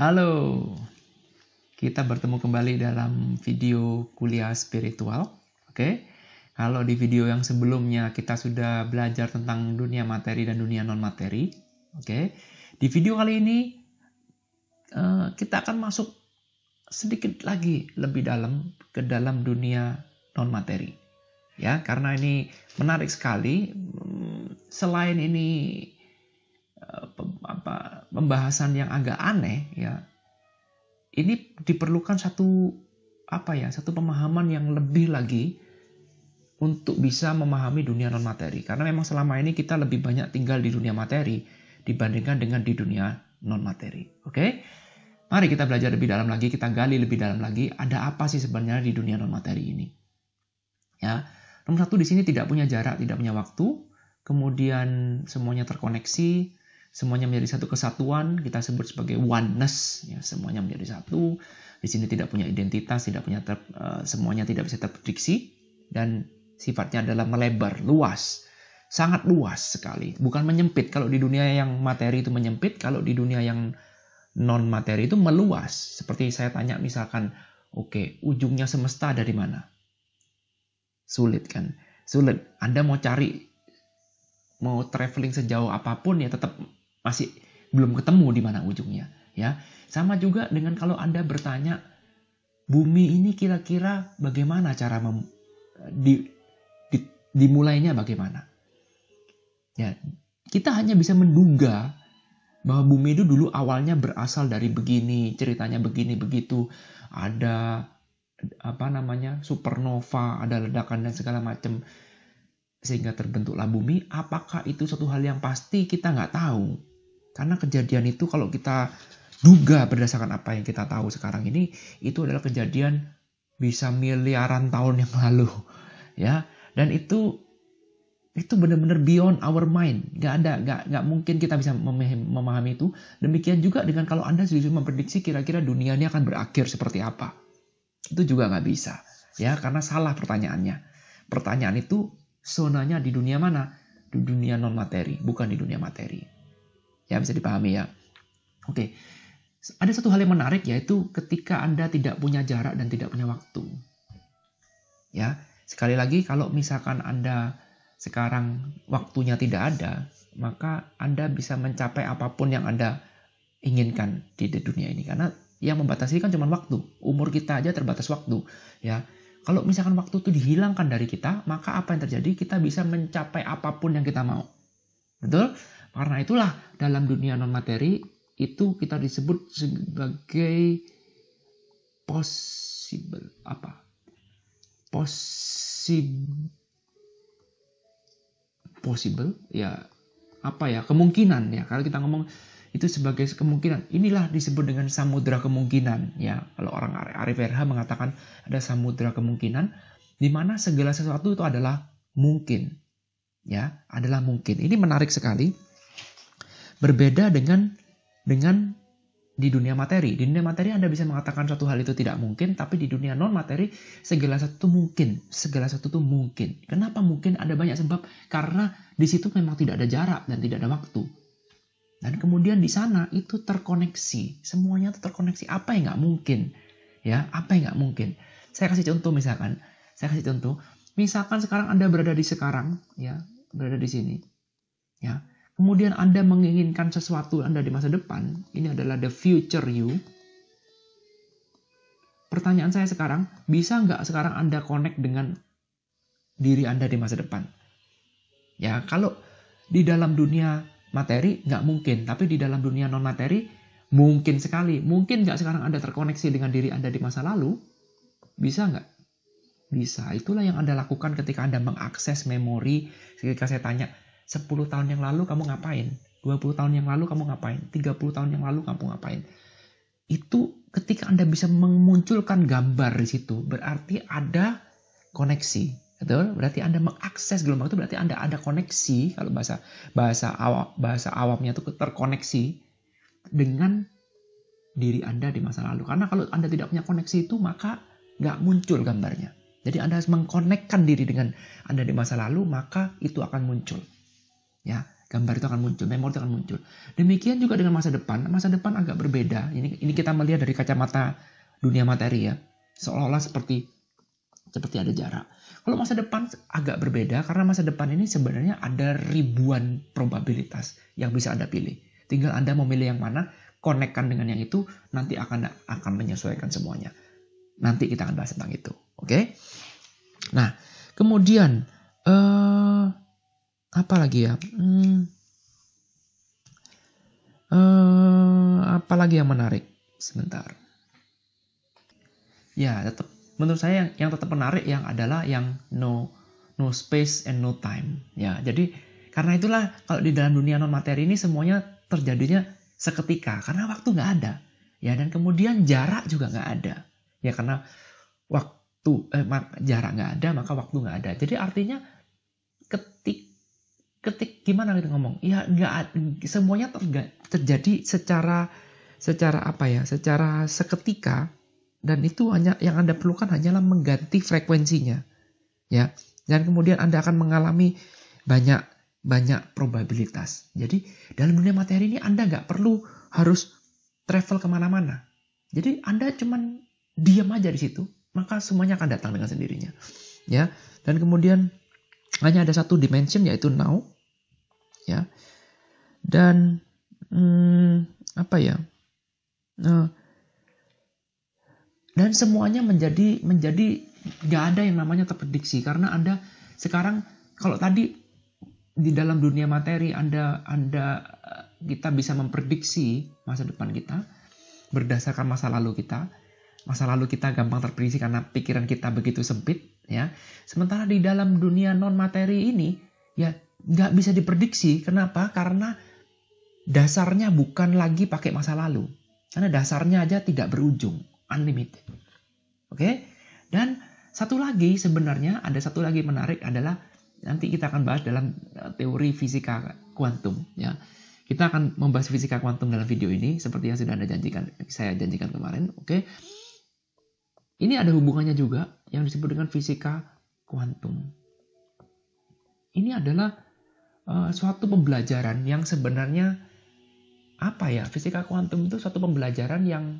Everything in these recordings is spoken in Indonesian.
Halo, kita bertemu kembali dalam video kuliah spiritual. Oke, kalau di video yang sebelumnya kita sudah belajar tentang dunia materi dan dunia non materi. Oke, di video kali ini uh, kita akan masuk sedikit lagi lebih dalam ke dalam dunia non materi. Ya, karena ini menarik sekali. Selain ini Eh, apa pembahasan yang agak aneh ya ini diperlukan satu apa ya satu pemahaman yang lebih lagi untuk bisa memahami dunia non materi karena memang selama ini kita lebih banyak tinggal di dunia materi dibandingkan dengan di dunia non materi oke? Mari kita belajar lebih dalam lagi kita gali lebih dalam lagi ada apa sih sebenarnya di dunia non materi ini? Ya nomor satu di sini tidak punya jarak tidak punya waktu kemudian semuanya terkoneksi semuanya menjadi satu kesatuan kita sebut sebagai oneness ya semuanya menjadi satu. Di sini tidak punya identitas tidak punya ter, uh, semuanya tidak bisa terprediksi dan sifatnya adalah melebar luas. Sangat luas sekali. Bukan menyempit. Kalau di dunia yang materi itu menyempit kalau di dunia yang non materi itu meluas. Seperti saya tanya misalkan oke okay, ujungnya semesta dari mana? Sulit kan? Sulit. Anda mau cari mau traveling sejauh apa pun ya tetap masih belum ketemu di mana ujungnya ya. Sama juga dengan kalau anda bertanya bumi ini kira-kira bagaimana cara mem, di, di, dimulainya bagaimana? Ya kita hanya bisa menduga bahwa bumi itu dulu awalnya berasal dari begini ceritanya begini begitu. Ada apa namanya supernova ada ledakan dan segala macam sehingga terbentuklah bumi. Apakah itu suatu hal yang pasti? Kita nggak tahu karena kejadian itu kalau kita duga berdasarkan apa yang kita tahu sekarang ini, itu adalah kejadian bisa miliaran tahun yang lalu. ya Dan itu itu benar-benar beyond our mind. Gak ada, gak, gak mungkin kita bisa memahami itu. Demikian juga dengan kalau Anda sudah memprediksi kira-kira dunia ini akan berakhir seperti apa. Itu juga nggak bisa. Ya, karena salah pertanyaannya. Pertanyaan itu zonanya di dunia mana? Di dunia non materi, bukan di dunia materi. Ya bisa dipahami ya. Oke. Ada satu hal yang menarik yaitu ketika Anda tidak punya jarak dan tidak punya waktu. Ya, sekali lagi kalau misalkan Anda sekarang waktunya tidak ada, maka Anda bisa mencapai apa pun yang Anda inginkan di dunia ini karena yang membatasi kan cuma waktu. Umur kita aja terbatas waktu, ya. Kalau misalkan waktu itu dihilangkan dari kita, maka apa yang terjadi? Kita bisa mencapai apa pun yang kita mau. Betul? Karena itulah dalam dunia non materi itu kita disebut sebagai possible apa? Possible possible ya apa ya? Kemungkinan ya. Kalau kita ngomong itu sebagai kemungkinan inilah disebut dengan samudra kemungkinan ya. Kalau orang Arif RH mengatakan ada samudra kemungkinan di mana segala sesuatu itu adalah mungkin ya adalah mungkin. Ini menarik sekali Berbeda dengan dengan di dunia materi. Di dunia materi Anda bisa mengatakan suatu hal itu tidak mungkin, tapi di dunia non materi segala satu mungkin, segala satu itu mungkin. Kenapa mungkin? Ada banyak sebab karena di situ memang tidak ada jarak dan tidak ada waktu. Dan kemudian di sana itu terkoneksi, semuanya itu terkoneksi. Apa yang nggak mungkin? Ya, apa yang nggak mungkin? Saya kasih contoh misalkan, saya kasih contoh. Misalkan sekarang Anda berada di sekarang, ya, berada di sini, ya kemudian Anda menginginkan sesuatu Anda di masa depan, ini adalah the future you. Pertanyaan saya sekarang, bisa nggak sekarang Anda connect dengan diri Anda di masa depan? Ya, kalau di dalam dunia materi nggak mungkin, tapi di dalam dunia non materi mungkin sekali. Mungkin nggak sekarang Anda terkoneksi dengan diri Anda di masa lalu? Bisa nggak? Bisa. Itulah yang Anda lakukan ketika Anda mengakses memori. Ketika saya tanya, 10 tahun yang lalu kamu ngapain? 20 tahun yang lalu kamu ngapain? 30 tahun yang lalu kamu ngapain? Itu ketika Anda bisa memunculkan gambar di situ, berarti ada koneksi. Betul? Berarti Anda mengakses gelombang itu berarti Anda ada koneksi kalau bahasa bahasa awam bahasa awamnya itu terkoneksi dengan diri Anda di masa lalu. Karena kalau Anda tidak punya koneksi itu maka nggak muncul gambarnya. Jadi Anda harus mengkonekkan diri dengan Anda di masa lalu, maka itu akan muncul. Ya, gambar itu akan muncul, memori itu akan muncul. Demikian juga dengan masa depan. Masa depan agak berbeda. Ini ini kita melihat dari kacamata dunia materi ya. Seolah-olah seperti seperti ada jarak. Kalau masa depan agak berbeda karena masa depan ini sebenarnya ada ribuan probabilitas yang bisa Anda pilih. Tinggal Anda mau milih yang mana, konekkan dengan yang itu, nanti akan akan menyesuaikan semuanya. Nanti kita akan bahas tentang itu. Oke? Okay? Nah, kemudian uh, apa lagi ya? Hmm, uh, apa lagi yang menarik? Sebentar. Ya, tetap menurut saya yang, yang tetap menarik yang adalah yang no no space and no time. Ya, jadi karena itulah kalau di dalam dunia non materi ini semuanya terjadinya seketika karena waktu nggak ada. Ya, dan kemudian jarak juga nggak ada. Ya, karena waktu eh, jarak nggak ada maka waktu nggak ada jadi artinya ketik gimana kita ngomong ya nggak semuanya terga, terjadi secara secara apa ya secara seketika dan itu hanya yang anda perlukan hanyalah mengganti frekuensinya ya dan kemudian anda akan mengalami banyak banyak probabilitas jadi dalam dunia materi ini anda nggak perlu harus travel ke mana-mana jadi anda cuman diam aja di situ maka semuanya akan datang dengan sendirinya. Ya. Dan kemudian hanya ada satu dimension yaitu now. Ya. Dan hmm, apa ya? Nah, dan semuanya menjadi menjadi nggak ada yang namanya terprediksi karena anda sekarang kalau tadi di dalam dunia materi anda anda kita bisa memprediksi masa depan kita berdasarkan masa lalu kita Masa lalu kita gampang terprediksi karena pikiran kita begitu sempit, ya. Sementara di dalam dunia non materi ini, ya nggak bisa diprediksi. Kenapa? Karena dasarnya bukan lagi pakai masa lalu. Karena dasarnya aja tidak berujung, unlimited. Oke? Dan satu lagi sebenarnya ada satu lagi menarik adalah nanti kita akan bahas dalam eh, teori fisika kuantum ya. Kita akan membahas fisika kuantum dalam video ini seperti yang sudah Anda janjikan saya janjikan kemarin, oke? Ini ada hubungannya juga yang disebut dengan fisika kuantum. Ini adalah uh, suatu pembelajaran yang sebenarnya apa ya? Fisika kuantum itu suatu pembelajaran yang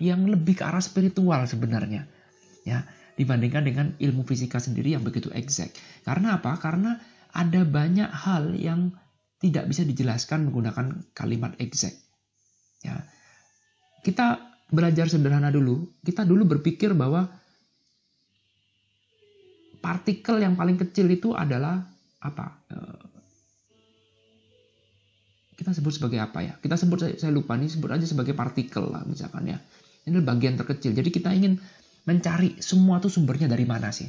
yang lebih ke arah spiritual sebenarnya. Ya, dibandingkan dengan ilmu fisika sendiri yang begitu exact. Karena apa? Karena ada banyak hal yang tidak bisa dijelaskan menggunakan kalimat exact. Ya. Kita belajar sederhana dulu, kita dulu berpikir bahwa partikel yang paling kecil itu adalah apa? Eh, kita sebut sebagai apa ya? Kita sebut saya lupa nih sebut aja sebagai partikel lah misalkan ya. Ini bagian terkecil. Jadi kita ingin mencari semua tuh sumbernya dari mana sih?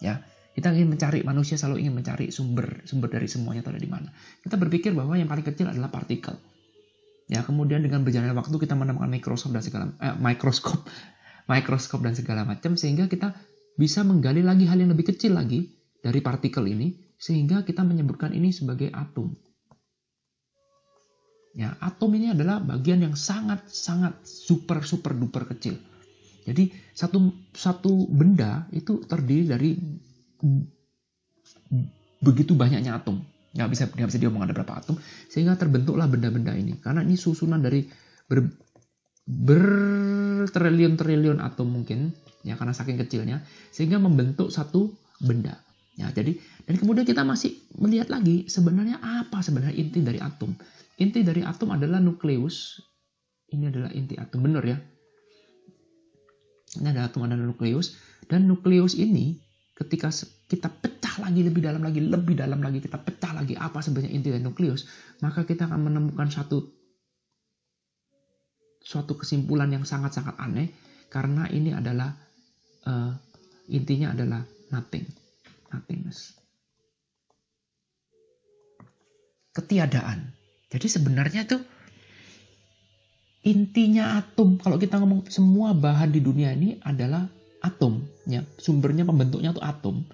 Ya. Kita ingin mencari manusia selalu ingin mencari sumber sumber dari semuanya itu ada di mana. Kita berpikir bahwa yang paling kecil adalah partikel. Ya, kemudian dengan berjalannya waktu kita menemukan mikroskop dan segala eh, mikroskop, mikroskop dan segala macam sehingga kita bisa menggali lagi hal yang lebih kecil lagi dari partikel ini sehingga kita menyebutkan ini sebagai atom. Ya, atom ini adalah bagian yang sangat sangat super super duper kecil. Jadi satu satu benda itu terdiri dari begitu banyaknya atom nggak bisa nggak bisa diomong ada berapa atom sehingga terbentuklah benda-benda ini karena ini susunan dari ber, bertriliun-triliun atom mungkin ya karena saking kecilnya sehingga membentuk satu benda. Ya jadi dan kemudian kita masih melihat lagi sebenarnya apa sebenarnya inti dari atom. Inti dari atom adalah nukleus. Ini adalah inti atom benar ya? Ini ada atom ada nukleus. Dan nukleus ini ketika kita pecah lagi lebih dalam lagi, lebih dalam lagi, kita pecah lagi apa sebenarnya inti dari nukleus, maka kita akan menemukan satu suatu kesimpulan yang sangat-sangat aneh karena ini adalah uh, intinya adalah nothing, nothingness. Ketiadaan. Jadi sebenarnya itu intinya atom. Kalau kita ngomong semua bahan di dunia ini adalah atom. Ya sumbernya pembentuknya itu atom.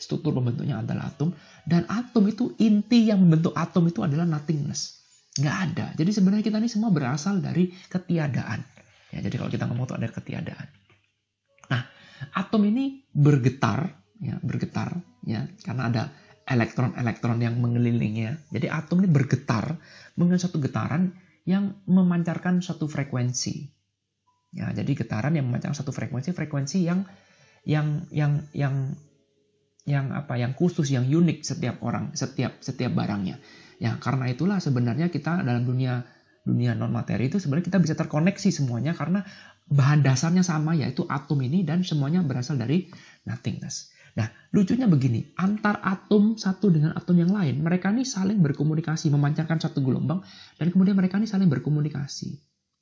Struktur pembentuknya adalah atom. Dan atom itu inti yang membentuk atom itu adalah nothingness. Nggak ada. Jadi sebenarnya kita ini semua berasal dari ketiadaan. Ya jadi kalau kita ngomong itu ada ketiadaan atom ini bergetar ya bergetar ya karena ada elektron-elektron yang mengelilinginya. Jadi atom ini bergetar dengan satu getaran yang memancarkan satu frekuensi. Ya, jadi getaran yang memancarkan satu frekuensi, frekuensi yang yang yang yang yang apa yang khusus yang unik setiap orang setiap setiap barangnya ya karena itulah sebenarnya kita dalam dunia dunia non materi itu sebenarnya kita bisa terkoneksi semuanya karena bahan dasarnya sama yaitu atom ini dan semuanya berasal dari nothingness. Nah, lucunya begini, antar atom satu dengan atom yang lain, mereka ini saling berkomunikasi, memancarkan satu gelombang, dan kemudian mereka ini saling berkomunikasi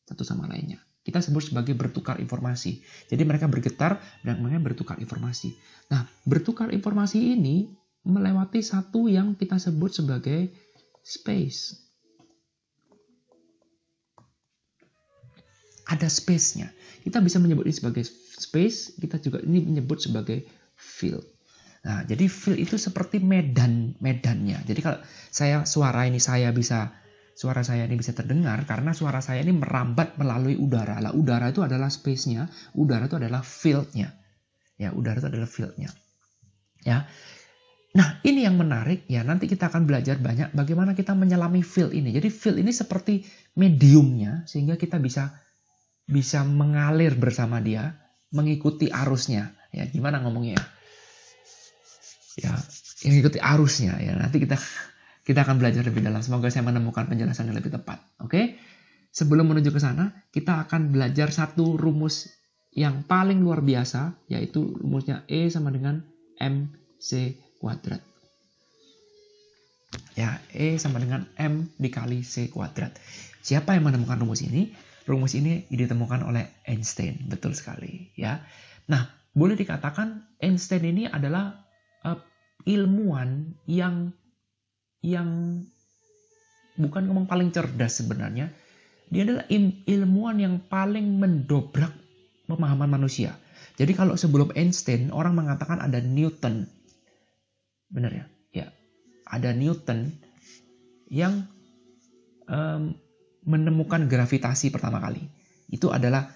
satu sama lainnya. Kita sebut sebagai bertukar informasi. Jadi mereka bergetar dan mereka bertukar informasi. Nah, bertukar informasi ini melewati satu yang kita sebut sebagai space. Ada space-nya. Kita bisa menyebut ini sebagai space, kita juga ini menyebut sebagai field. Nah, jadi field itu seperti medan medannya. Jadi kalau saya suara ini saya bisa suara saya ini bisa terdengar karena suara saya ini merambat melalui udara. Lah udara itu adalah space-nya, udara itu adalah field-nya. Ya, udara itu adalah field-nya. Ya. Nah, ini yang menarik ya. Nanti kita akan belajar banyak bagaimana kita menyelami field ini. Jadi field ini seperti mediumnya sehingga kita bisa bisa mengalir bersama dia, mengikuti arusnya. Ya, gimana ngomongnya? Ya, mengikuti arusnya ya. Nanti kita kita akan belajar lebih dalam. Semoga saya menemukan penjelasan yang lebih tepat. Oke? Sebelum menuju ke sana, kita akan belajar satu rumus yang paling luar biasa, yaitu rumusnya E sama dengan MC kuadrat. Ya, E sama dengan M dikali C kuadrat. Siapa yang menemukan rumus ini? Rumus ini ditemukan oleh Einstein, betul sekali ya. Nah, boleh dikatakan Einstein ini adalah uh, ilmuwan yang yang bukan ngomong paling cerdas sebenarnya. Dia adalah ilmuwan yang paling mendobrak pemahaman manusia. Jadi kalau sebelum Einstein orang mengatakan ada Newton. Benar ya? Ya. Ada Newton yang um, menemukan gravitasi pertama kali. Itu adalah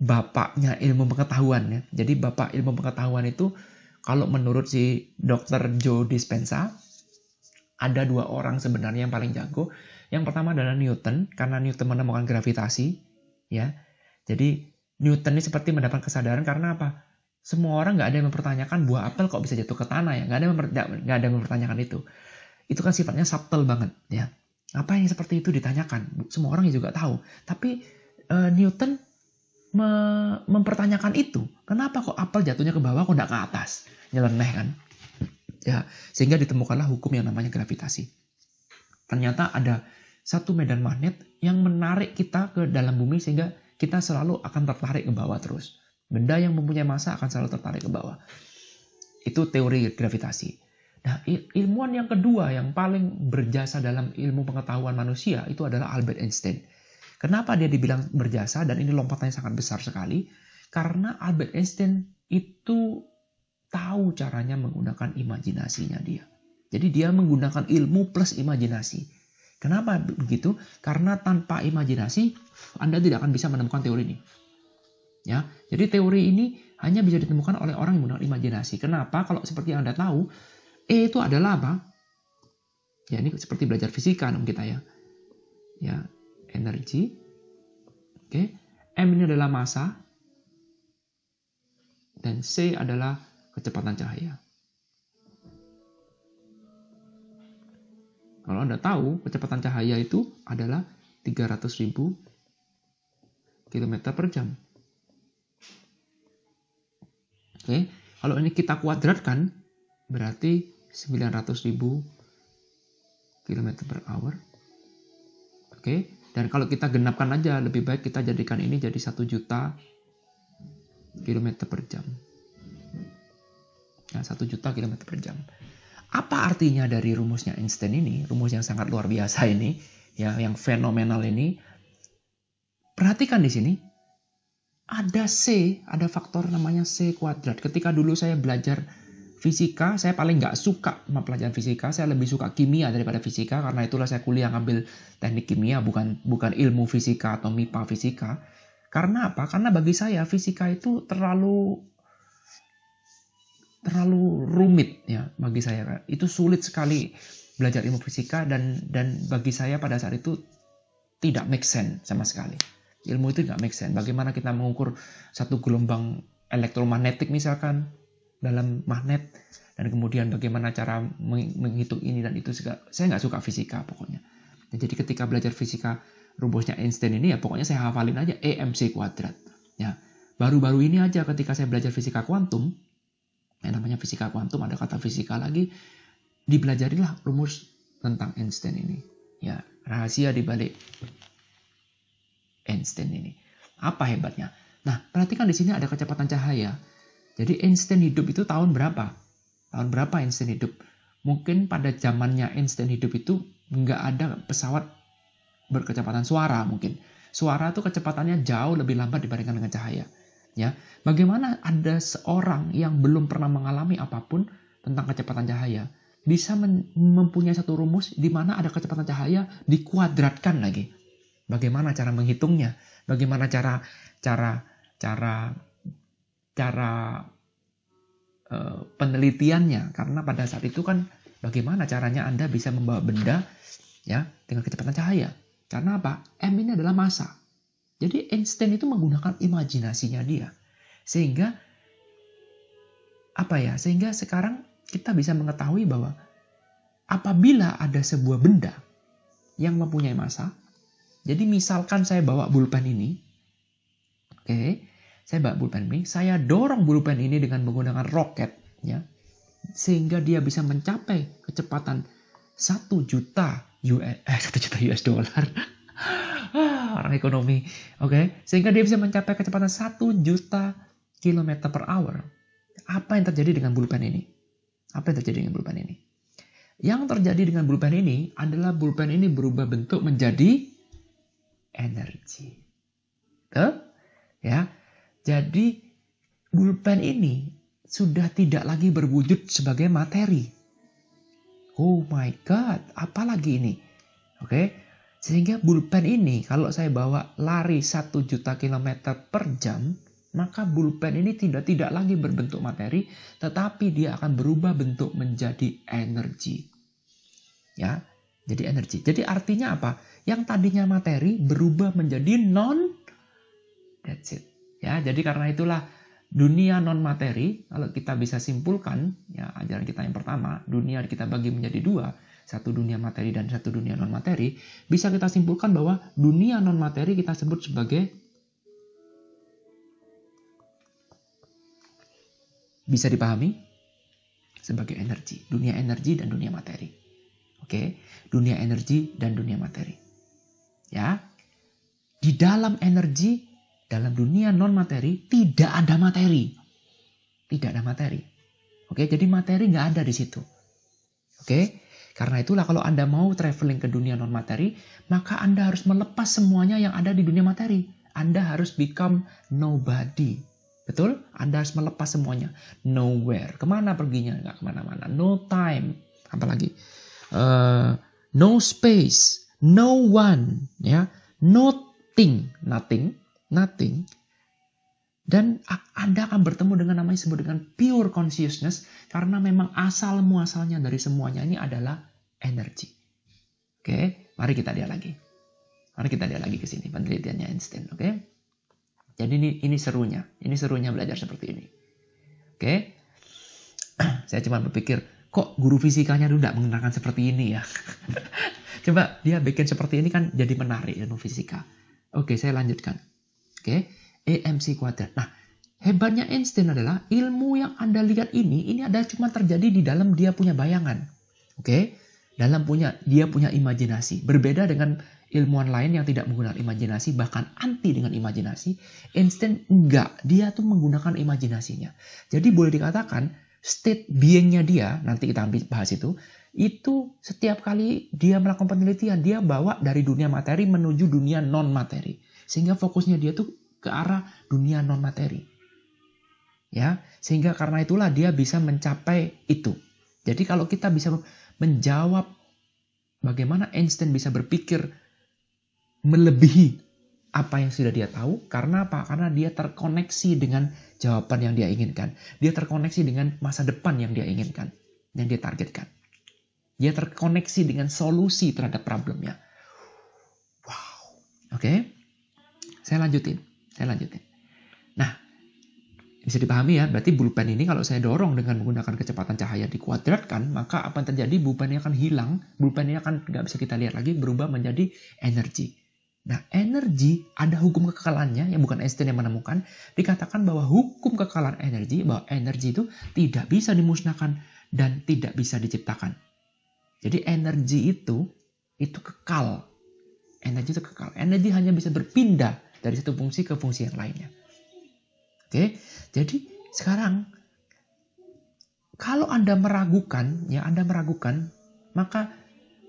bapaknya ilmu pengetahuan ya. Jadi bapak ilmu pengetahuan itu kalau menurut si Dr. Joe Dispenza ada dua orang sebenarnya yang paling jago. Yang pertama adalah Newton karena Newton menemukan gravitasi ya. Jadi Newton ini seperti mendapat kesadaran karena apa? Semua orang nggak ada yang mempertanyakan buah apel kok bisa jatuh ke tanah ya. Nggak ada nggak ada yang mempertanyakan itu. Itu kan sifatnya subtle banget ya. Apa yang seperti itu ditanyakan? Semua orang juga tahu. Tapi uh, Newton me mempertanyakan itu. Kenapa kok apel jatuhnya ke bawah kok tidak ke atas? Nyeleneh kan? Ya, sehingga ditemukanlah hukum yang namanya gravitasi. Ternyata ada satu medan magnet yang menarik kita ke dalam bumi sehingga kita selalu akan tertarik ke bawah terus. Benda yang mempunyai massa akan selalu tertarik ke bawah. Itu teori gravitasi. Nah, ilmuwan yang kedua yang paling berjasa dalam ilmu pengetahuan manusia itu adalah Albert Einstein. Kenapa dia dibilang berjasa dan ini lompatannya sangat besar sekali? Karena Albert Einstein itu tahu caranya menggunakan imajinasinya dia. Jadi dia menggunakan ilmu plus imajinasi. Kenapa begitu? Karena tanpa imajinasi Anda tidak akan bisa menemukan teori ini. Ya, jadi teori ini hanya bisa ditemukan oleh orang yang menggunakan imajinasi. Kenapa? Kalau seperti yang Anda tahu, E itu adalah apa? Ya ini seperti belajar fisika dong kita ya. Ya, energi. Oke. M ini adalah massa. Dan C adalah kecepatan cahaya. Kalau Anda tahu, kecepatan cahaya itu adalah 300.000 km per jam. Oke, kalau ini kita kuadratkan, berarti 900.000 km per hour. Oke, dan kalau kita genapkan aja, lebih baik kita jadikan ini jadi 1 juta km per jam. Ya, 1 juta km per jam. Apa artinya dari rumusnya Einstein ini? Rumus yang sangat luar biasa ini, ya, yang fenomenal ini. Perhatikan di sini, ada C, ada faktor namanya C kuadrat. Ketika dulu saya belajar fisika saya paling nggak suka sama pelajaran fisika saya lebih suka kimia daripada fisika karena itulah saya kuliah ngambil teknik kimia bukan bukan ilmu fisika atau mipa fisika karena apa karena bagi saya fisika itu terlalu terlalu rumit ya bagi saya. Itu sulit sekali belajar ilmu fisika dan dan bagi saya pada saat itu tidak make sense sama sekali. Ilmu itu tidak make sense. Bagaimana kita mengukur satu gelombang elektromagnetik misalkan dalam magnet dan kemudian bagaimana cara menghitung ini dan itu saya nggak suka fisika pokoknya. Jadi ketika belajar fisika rumusnya Einstein ini ya pokoknya saya hafalin aja EMC kuadrat. Ya, baru-baru ini aja ketika saya belajar fisika kuantum, yang namanya fisika kuantum ada kata fisika lagi, dipelajarilah rumus tentang Einstein ini. Ya, rahasia di balik Einstein ini. Apa hebatnya? Nah, perhatikan di sini ada kecepatan cahaya. Jadi Einstein hidup itu tahun berapa? Tahun berapa Einstein hidup? Mungkin pada zamannya Einstein hidup itu nggak ada pesawat berkecepatan suara mungkin. Suara itu kecepatannya jauh lebih lambat dibandingkan dengan cahaya. Ya, bagaimana ada seorang yang belum pernah mengalami apa pun tentang kecepatan cahaya bisa mempunyai satu rumus di mana ada kecepatan cahaya dikuadratkan lagi. Bagaimana cara menghitungnya? Bagaimana cara cara cara cara uh, penelitiannya? Karena pada saat itu kan bagaimana caranya Anda bisa membawa benda ya dengan kecepatan cahaya? Karena apa? M ini adalah massa. Jadi Einstein itu menggunakan imajinasinya dia. Sehingga apa ya? Sehingga sekarang kita bisa mengetahui bahwa apabila ada sebuah benda yang mempunyai massa, jadi misalkan saya bawa pulpen ini, oke, okay, saya bawa pulpen ini, saya dorong pulpen ini dengan menggunakan roket, ya, sehingga dia bisa mencapai kecepatan satu juta US, eh, 1 juta US dollar. Ah, orang ekonomi. Oke, okay? sehingga dia bisa mencapai kecepatan 1 juta kilometer per hour. Apa yang terjadi dengan pulpen ini? Apa yang terjadi dengan pulpen ini? Yang terjadi dengan pulpen ini adalah pulpen ini berubah bentuk menjadi energi. Tuh? Ya. Jadi pulpen ini sudah tidak lagi berwujud sebagai materi. Oh my god, apalagi ini? Oke, sehingga bulpen ini kalau saya bawa lari 1 juta kilometer per jam, maka bulpen ini tidak tidak lagi berbentuk materi, tetapi dia akan berubah bentuk menjadi energi. Ya, jadi energi. Jadi artinya apa? Yang tadinya materi berubah menjadi non that's it. Ya, jadi karena itulah dunia non materi kalau kita bisa simpulkan ya ajaran kita yang pertama dunia kita bagi menjadi dua satu dunia materi dan satu dunia non materi bisa kita simpulkan bahwa dunia non materi kita sebut sebagai bisa dipahami? Sebagai energi dunia energi dan dunia materi. Oke dunia energi dan dunia materi. Ya di dalam energi dalam dunia non materi tidak ada materi. Tidak ada materi. Oke, jadi materi nggak ada di situ. Oke, karena itulah kalau Anda mau traveling ke dunia non materi, maka Anda harus melepas semuanya yang ada di dunia materi. Anda harus become nobody. Betul? Anda harus melepas semuanya. Nowhere. Ke mana perginya? Nggak ke mana-mana. No time. Apalagi? Uh, no space. No one. Ya. Nothing. Nothing nothing, dan Anda akan bertemu dengan namanya disebut dengan pure consciousness karena memang asal muasalnya dari semuanya ini adalah energi. Oke, mari kita lihat lagi. Mari kita lihat lagi ke sini penelitiannya Einstein, oke? Jadi ini ini serunya, ini serunya belajar seperti ini. Oke? Saya cuma berpikir, kok guru fisikanya dulu tidak mengenalkan seperti ini ya? Coba dia bikin seperti ini kan jadi menarik ilmu fisika. Oke, saya lanjutkan. Oke, EMC kuadrat. Nah, hebatnya Einstein adalah ilmu yang Anda lihat ini, ini ada cuma terjadi di dalam dia punya bayangan. Oke, dalam punya dia punya imajinasi. Berbeda dengan ilmuwan lain yang tidak menggunakan imajinasi, bahkan anti dengan imajinasi, Einstein enggak. Dia tuh menggunakan imajinasinya. Jadi boleh dikatakan state beingnya dia, nanti kita ambil bahas itu, itu setiap kali dia melakukan penelitian, dia bawa dari dunia materi menuju dunia non materi. Sehingga fokusnya dia tuh ke arah dunia non materi. Ya, sehingga karena itulah dia bisa mencapai itu. Jadi kalau kita bisa menjawab bagaimana Einstein bisa berpikir melebihi apa yang sudah dia tahu. Karena apa? Karena dia terkoneksi dengan jawaban yang dia inginkan. Dia terkoneksi dengan masa depan yang dia inginkan. Yang dia targetkan. Dia terkoneksi dengan solusi terhadap problemnya. Wow. Oke. Okay? Saya lanjutin. Saya lanjutin. Nah, bisa dipahami ya, berarti pulpen ini kalau saya dorong dengan menggunakan kecepatan cahaya dikuadratkan, maka apa yang terjadi? Pulpen ini akan hilang, pulpen ini akan nggak bisa kita lihat lagi, berubah menjadi energi. Nah, energi ada hukum kekekalannya yang bukan Einstein yang menemukan. Dikatakan bahwa hukum kekekalan energi, bahwa energi itu tidak bisa dimusnahkan dan tidak bisa diciptakan. Jadi energi itu itu kekal. Energi itu kekal. Energi hanya bisa berpindah dari satu fungsi ke fungsi yang lainnya. Oke, jadi sekarang kalau Anda meragukan, ya Anda meragukan, maka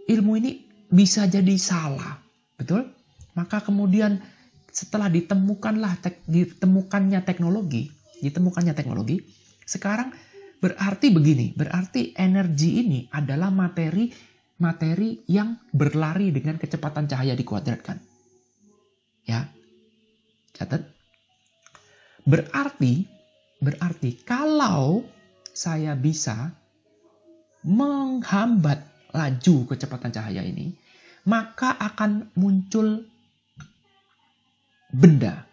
ilmu ini bisa jadi salah. Betul? Maka kemudian setelah ditemukanlah tek, ditemukannya teknologi, ditemukannya teknologi, sekarang berarti begini, berarti energi ini adalah materi materi yang berlari dengan kecepatan cahaya dikuadratkan. Ya. Catat. Berarti berarti kalau saya bisa menghambat laju kecepatan cahaya ini, maka akan muncul benda.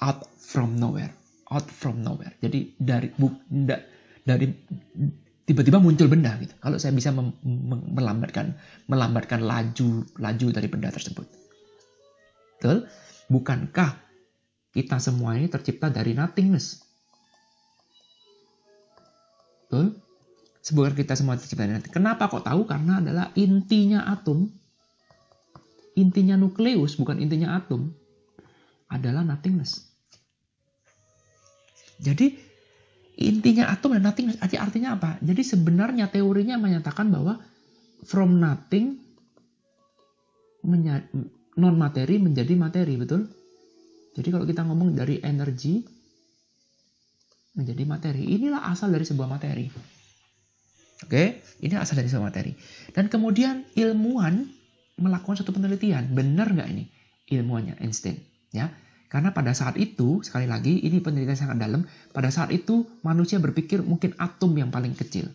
Out from nowhere. Out from nowhere. Jadi dari bu, dari tiba-tiba muncul benda gitu. Kalau saya bisa melambatkan melambatkan laju laju dari benda tersebut. Betul bukankah kita semua ini tercipta dari nothingness? Betul? Sebuah kita semua tercipta dari nothingness kenapa kok tahu? Karena adalah intinya atom. Intinya nukleus, bukan intinya atom, adalah nothingness. Jadi intinya atom dan nothingness artinya apa? Jadi sebenarnya teorinya menyatakan bahwa from nothing non materi menjadi materi, betul? Jadi kalau kita ngomong dari energi menjadi materi, inilah asal dari sebuah materi. Oke, ini asal dari sebuah materi. Dan kemudian ilmuwan melakukan satu penelitian. Benar nggak ini ilmuannya Einstein? Ya, karena pada saat itu, sekali lagi, ini penelitian sangat dalam. Pada saat itu, manusia berpikir mungkin atom yang paling kecil.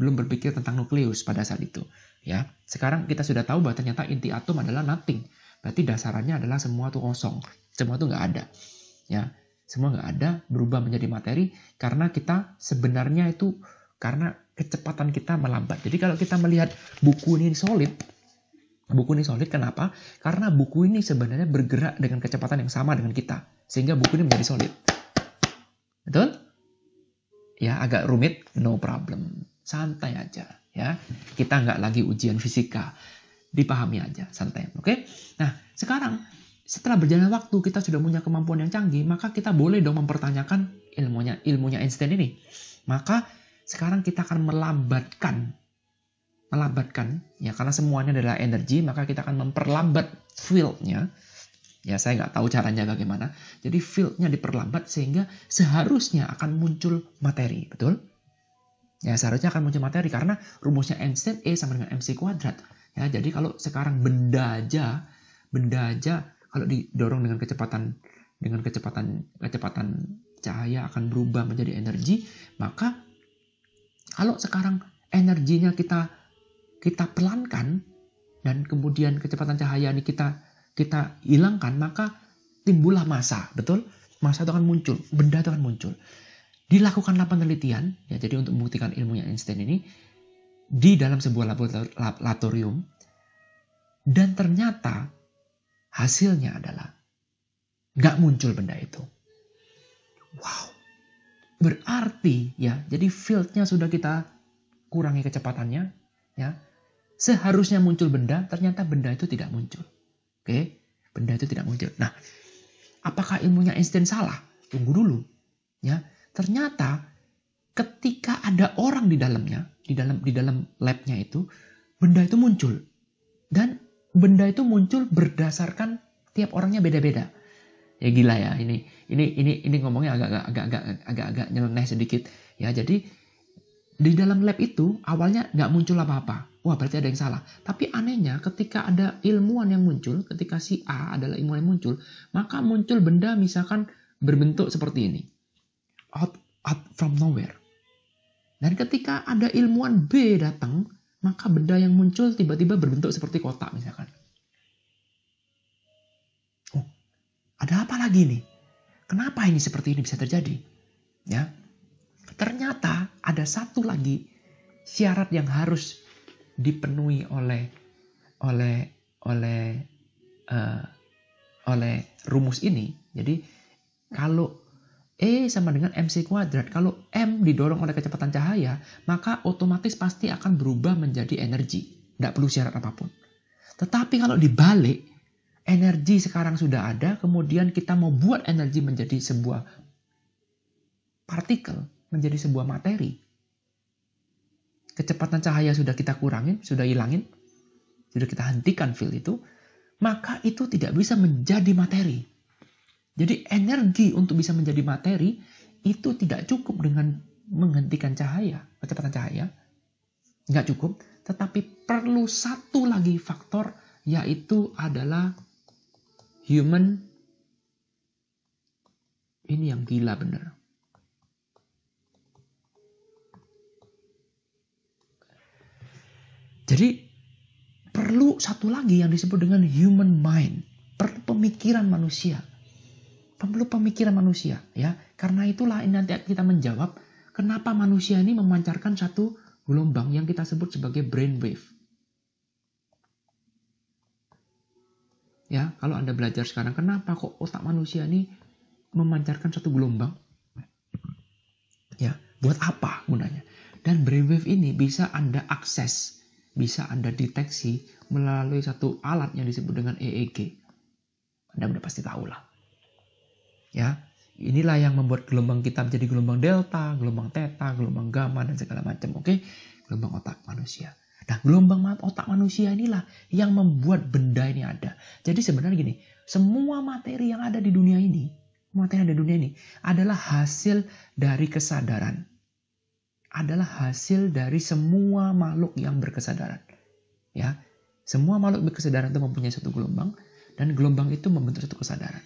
Belum berpikir tentang nukleus pada saat itu. Ya, sekarang kita sudah tahu bahwa ternyata inti atom adalah nothing. Berarti dasarnya adalah semua itu kosong. Semua itu nggak ada. Ya, semua nggak ada, berubah menjadi materi karena kita sebenarnya itu karena kecepatan kita melambat. Jadi kalau kita melihat buku ini solid, Buku ini solid kenapa? Karena buku ini sebenarnya bergerak dengan kecepatan yang sama dengan kita. Sehingga buku ini menjadi solid. Betul? Ya, agak rumit, no problem. Santai aja. ya. Kita nggak lagi ujian fisika. Dipahami aja, santai. Oke? Nah, sekarang setelah berjalan waktu kita sudah punya kemampuan yang canggih, maka kita boleh dong mempertanyakan ilmunya ilmunya Einstein ini. Maka sekarang kita akan melambatkan melambatkan ya karena semuanya adalah energi maka kita akan memperlambat fieldnya ya saya nggak tahu caranya bagaimana jadi fieldnya diperlambat sehingga seharusnya akan muncul materi betul ya seharusnya akan muncul materi karena rumusnya Einstein E sama dengan mc kuadrat ya jadi kalau sekarang benda aja benda aja kalau didorong dengan kecepatan dengan kecepatan kecepatan cahaya akan berubah menjadi energi maka kalau sekarang energinya kita kita pelankan dan kemudian kecepatan cahaya ini kita kita hilangkan maka timbullah masa betul? Masa itu akan muncul benda itu akan muncul. Dilakukanlah penelitian ya jadi untuk membuktikan ilmunya Einstein ini di dalam sebuah laboratorium dan ternyata hasilnya adalah nggak muncul benda itu wow berarti ya jadi fieldnya sudah kita kurangi kecepatannya ya seharusnya muncul benda, ternyata benda itu tidak muncul. Oke, benda itu tidak muncul. Nah, apakah ilmunya Einstein salah? Tunggu dulu. Ya, ternyata ketika ada orang di dalamnya, di dalam di dalam labnya itu, benda itu muncul. Dan benda itu muncul berdasarkan tiap orangnya beda-beda. Ya gila ya, ini ini ini ini ngomongnya agak agak agak agak agak, agak nyeleneh sedikit. Ya, jadi di dalam lab itu awalnya nggak muncul apa-apa Wah, berarti ada yang salah. Tapi anehnya ketika ada ilmuwan yang muncul, ketika si A adalah ilmuwan yang muncul, maka muncul benda misalkan berbentuk seperti ini. Out, out from nowhere. Dan ketika ada ilmuwan B datang, maka benda yang muncul tiba-tiba berbentuk seperti kotak misalkan. Oh, ada apa lagi nih? Kenapa ini seperti ini bisa terjadi? Ya, ternyata ada satu lagi syarat yang harus dipenuhi oleh oleh oleh uh, oleh rumus ini. Jadi kalau E sama dengan MC kuadrat. Kalau M didorong oleh kecepatan cahaya, maka otomatis pasti akan berubah menjadi energi. Tidak perlu syarat apa pun. Tetapi kalau dibalik, energi sekarang sudah ada, kemudian kita mau buat energi menjadi sebuah partikel, menjadi sebuah materi kecepatan cahaya sudah kita kurangin, sudah hilangin, sudah kita hentikan field itu, maka itu tidak bisa menjadi materi. Jadi energi untuk bisa menjadi materi itu tidak cukup dengan menghentikan cahaya, kecepatan cahaya. Nggak cukup, tetapi perlu satu lagi faktor yaitu adalah human ini yang gila bener. Jadi perlu satu lagi yang disebut dengan human mind, perlu pemikiran manusia. Perlu pemikiran manusia, ya. Karena itulah nanti kita menjawab kenapa manusia ini memancarkan satu gelombang yang kita sebut sebagai brain wave. Ya, kalau Anda belajar sekarang, kenapa kok otak manusia ini memancarkan satu gelombang? Ya, buat apa gunanya? Dan brainwave ini bisa Anda akses bisa Anda deteksi melalui satu alat yang disebut dengan EEG. Anda udah pasti tahu lah. Ya, inilah yang membuat gelombang kita menjadi gelombang delta, gelombang theta, gelombang gamma dan segala macam. Oke, gelombang otak manusia. Nah, gelombang otak manusia inilah yang membuat benda ini ada. Jadi sebenarnya gini, semua materi yang ada di dunia ini, materi yang ada di dunia ini adalah hasil dari kesadaran adalah hasil dari semua makhluk yang berkesadaran. Ya, semua makhluk berkesadaran itu mempunyai satu gelombang dan gelombang itu membentuk satu kesadaran.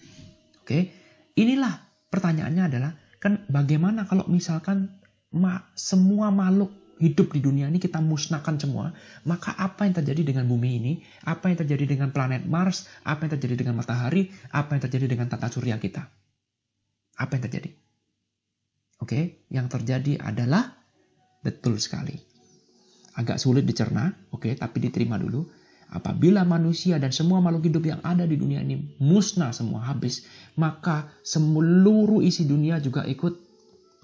Oke, inilah pertanyaannya adalah kan bagaimana kalau misalkan ma semua makhluk hidup di dunia ini kita musnahkan semua, maka apa yang terjadi dengan bumi ini? Apa yang terjadi dengan planet Mars? Apa yang terjadi dengan matahari? Apa yang terjadi dengan tata surya kita? Apa yang terjadi? Oke, yang terjadi adalah Betul sekali. Agak sulit dicerna, oke, tapi diterima dulu. Apabila manusia dan semua makhluk hidup yang ada di dunia ini musnah semua habis, maka seluruh isi dunia juga ikut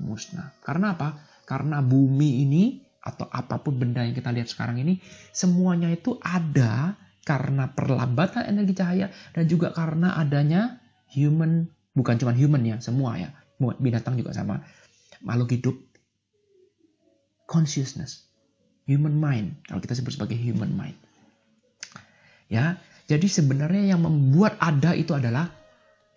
musnah. Karena apa? Karena bumi ini atau apa pun benda yang kita lihat sekarang ini semuanya itu ada karena perlambatan energi cahaya dan juga karena adanya human bukan cuma human ya semua ya binatang juga sama makhluk hidup consciousness, human mind, kalau kita sebut sebagai human mind. Ya, jadi sebenarnya yang membuat ada itu adalah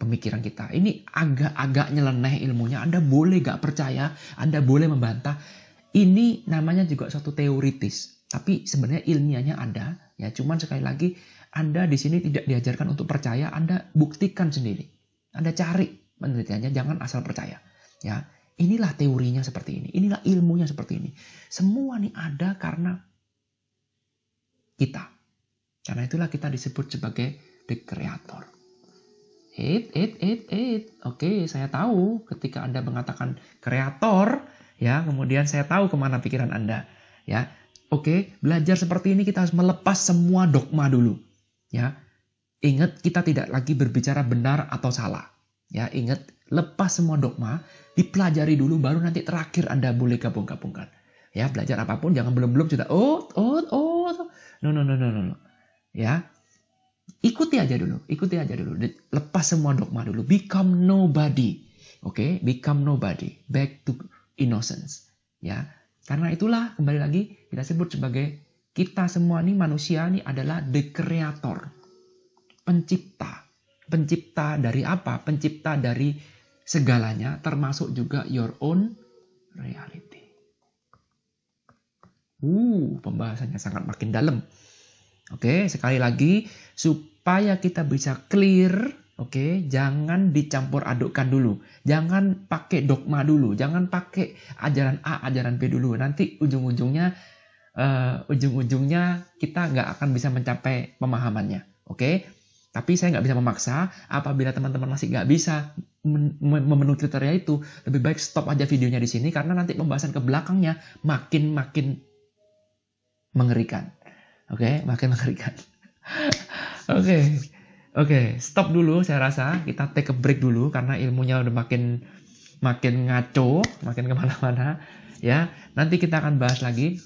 pemikiran kita. Ini agak-agak nyeleneh ilmunya. Anda boleh gak percaya, Anda boleh membantah. Ini namanya juga suatu teoritis. Tapi sebenarnya ilmiahnya ada. Ya, cuman sekali lagi Anda di sini tidak diajarkan untuk percaya, Anda buktikan sendiri. Anda cari penelitiannya, jangan asal percaya. Ya, Inilah teorinya seperti ini. Inilah ilmunya seperti ini. Semua ini ada karena kita. Karena itulah kita disebut sebagai the creator. It, it, it, it. Oke, saya tahu ketika Anda mengatakan kreator, ya, kemudian saya tahu ke mana pikiran Anda. Ya, oke, belajar seperti ini kita harus melepas semua dogma dulu. Ya, ingat kita tidak lagi berbicara benar atau salah. Ya, ingat lepas semua dogma, dipelajari dulu baru nanti terakhir Anda boleh gabung-gabungkan. Ya, belajar apa pun jangan belum-belum sudah oh oh oh. No no no no no. Ya. Ikuti aja dulu, ikuti aja dulu. Lepas semua dogma dulu. Become nobody. Oke, okay? become nobody. Back to innocence. Ya. Karena itulah kembali lagi kita sebut sebagai kita semua ini manusia ini adalah the creator. Pencipta. Pencipta dari apa? Pencipta dari segalanya termasuk juga your own reality. Uh, pembahasannya sangat makin dalam. Oke, sekali lagi supaya kita bisa clear, oke, jangan dicampur adukkan dulu. Jangan pakai dogma dulu, jangan pakai ajaran A, ajaran B dulu. Nanti ujung-ujungnya uh, ujung-ujungnya kita nggak akan bisa mencapai pemahamannya. Oke, tapi saya nggak bisa memaksa. Apabila teman-teman masih nggak bisa memenuhi kriteria itu, lebih baik stop aja videonya di sini karena nanti pembahasan ke belakangnya makin makin mengerikan. Oke, okay? makin mengerikan. Oke. Oke, okay. stop dulu saya rasa. Kita take a break dulu karena ilmunya udah makin makin ngaco, makin ke mana-mana. Ya, nanti kita akan bahas lagi.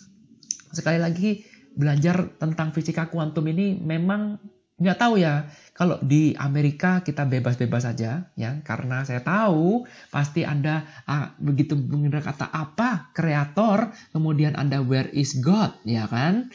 Sekali lagi, belajar tentang fisika kuantum ini memang nggak tahu ya kalau di Amerika kita bebas-bebas saja ya karena saya tahu pasti anda ah, begitu mendengar kata apa kreator kemudian anda where is God ya kan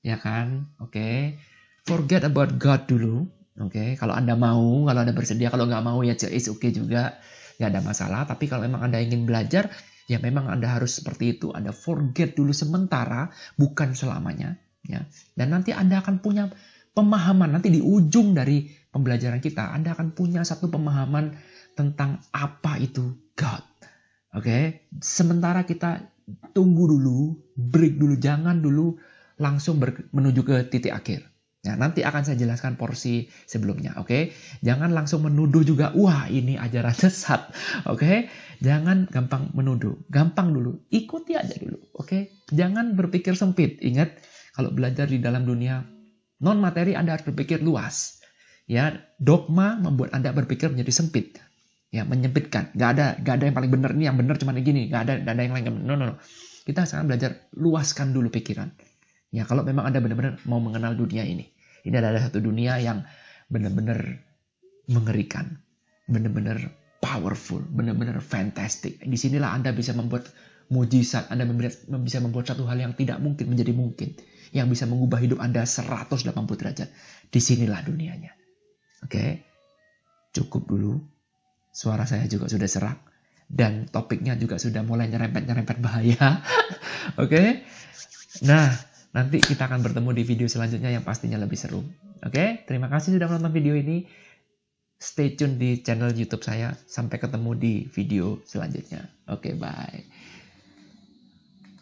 ya kan oke okay. forget about God dulu oke okay. kalau anda mau kalau anda bersedia kalau nggak mau ya oke okay juga nggak ada masalah tapi kalau memang anda ingin belajar ya memang anda harus seperti itu anda forget dulu sementara bukan selamanya ya dan nanti anda akan punya pemahaman nanti di ujung dari pembelajaran kita Anda akan punya satu pemahaman tentang apa itu God. Oke, okay? sementara kita tunggu dulu, break dulu, jangan dulu langsung menuju ke titik akhir. Ya, nanti akan saya jelaskan porsi sebelumnya, oke? Okay? Jangan langsung menuduh juga, wah ini ajaran sesat, oke? Okay? Jangan gampang menuduh, gampang dulu, ikuti aja dulu, oke? Okay? Jangan berpikir sempit. Ingat, kalau belajar di dalam dunia Non materi Anda harus berpikir luas. Ya, dogma membuat Anda berpikir menjadi sempit. Ya, menyempitkan. Gak ada, gak ada yang paling benar ini, yang benar cuma gini. Gak ada, gak ada yang lain. No, no, no. Kita sekarang belajar luaskan dulu pikiran. Ya, kalau memang Anda benar-benar mau mengenal dunia ini. Ini adalah satu dunia yang benar-benar mengerikan. Benar-benar powerful, benar-benar fantastic. Di sinilah Anda bisa membuat mujizat, Anda bisa membuat satu hal yang tidak mungkin menjadi mungkin yang bisa mengubah hidup Anda 180 derajat. Di sinilah dunianya. Oke, cukup dulu. Suara saya juga sudah serak. Dan topiknya juga sudah mulai nyerempet-nyerempet bahaya. Oke, nah nanti kita akan bertemu di video selanjutnya yang pastinya lebih seru. Oke, terima kasih sudah menonton video ini. Stay tune di channel YouTube saya. Sampai ketemu di video selanjutnya. Oke, bye.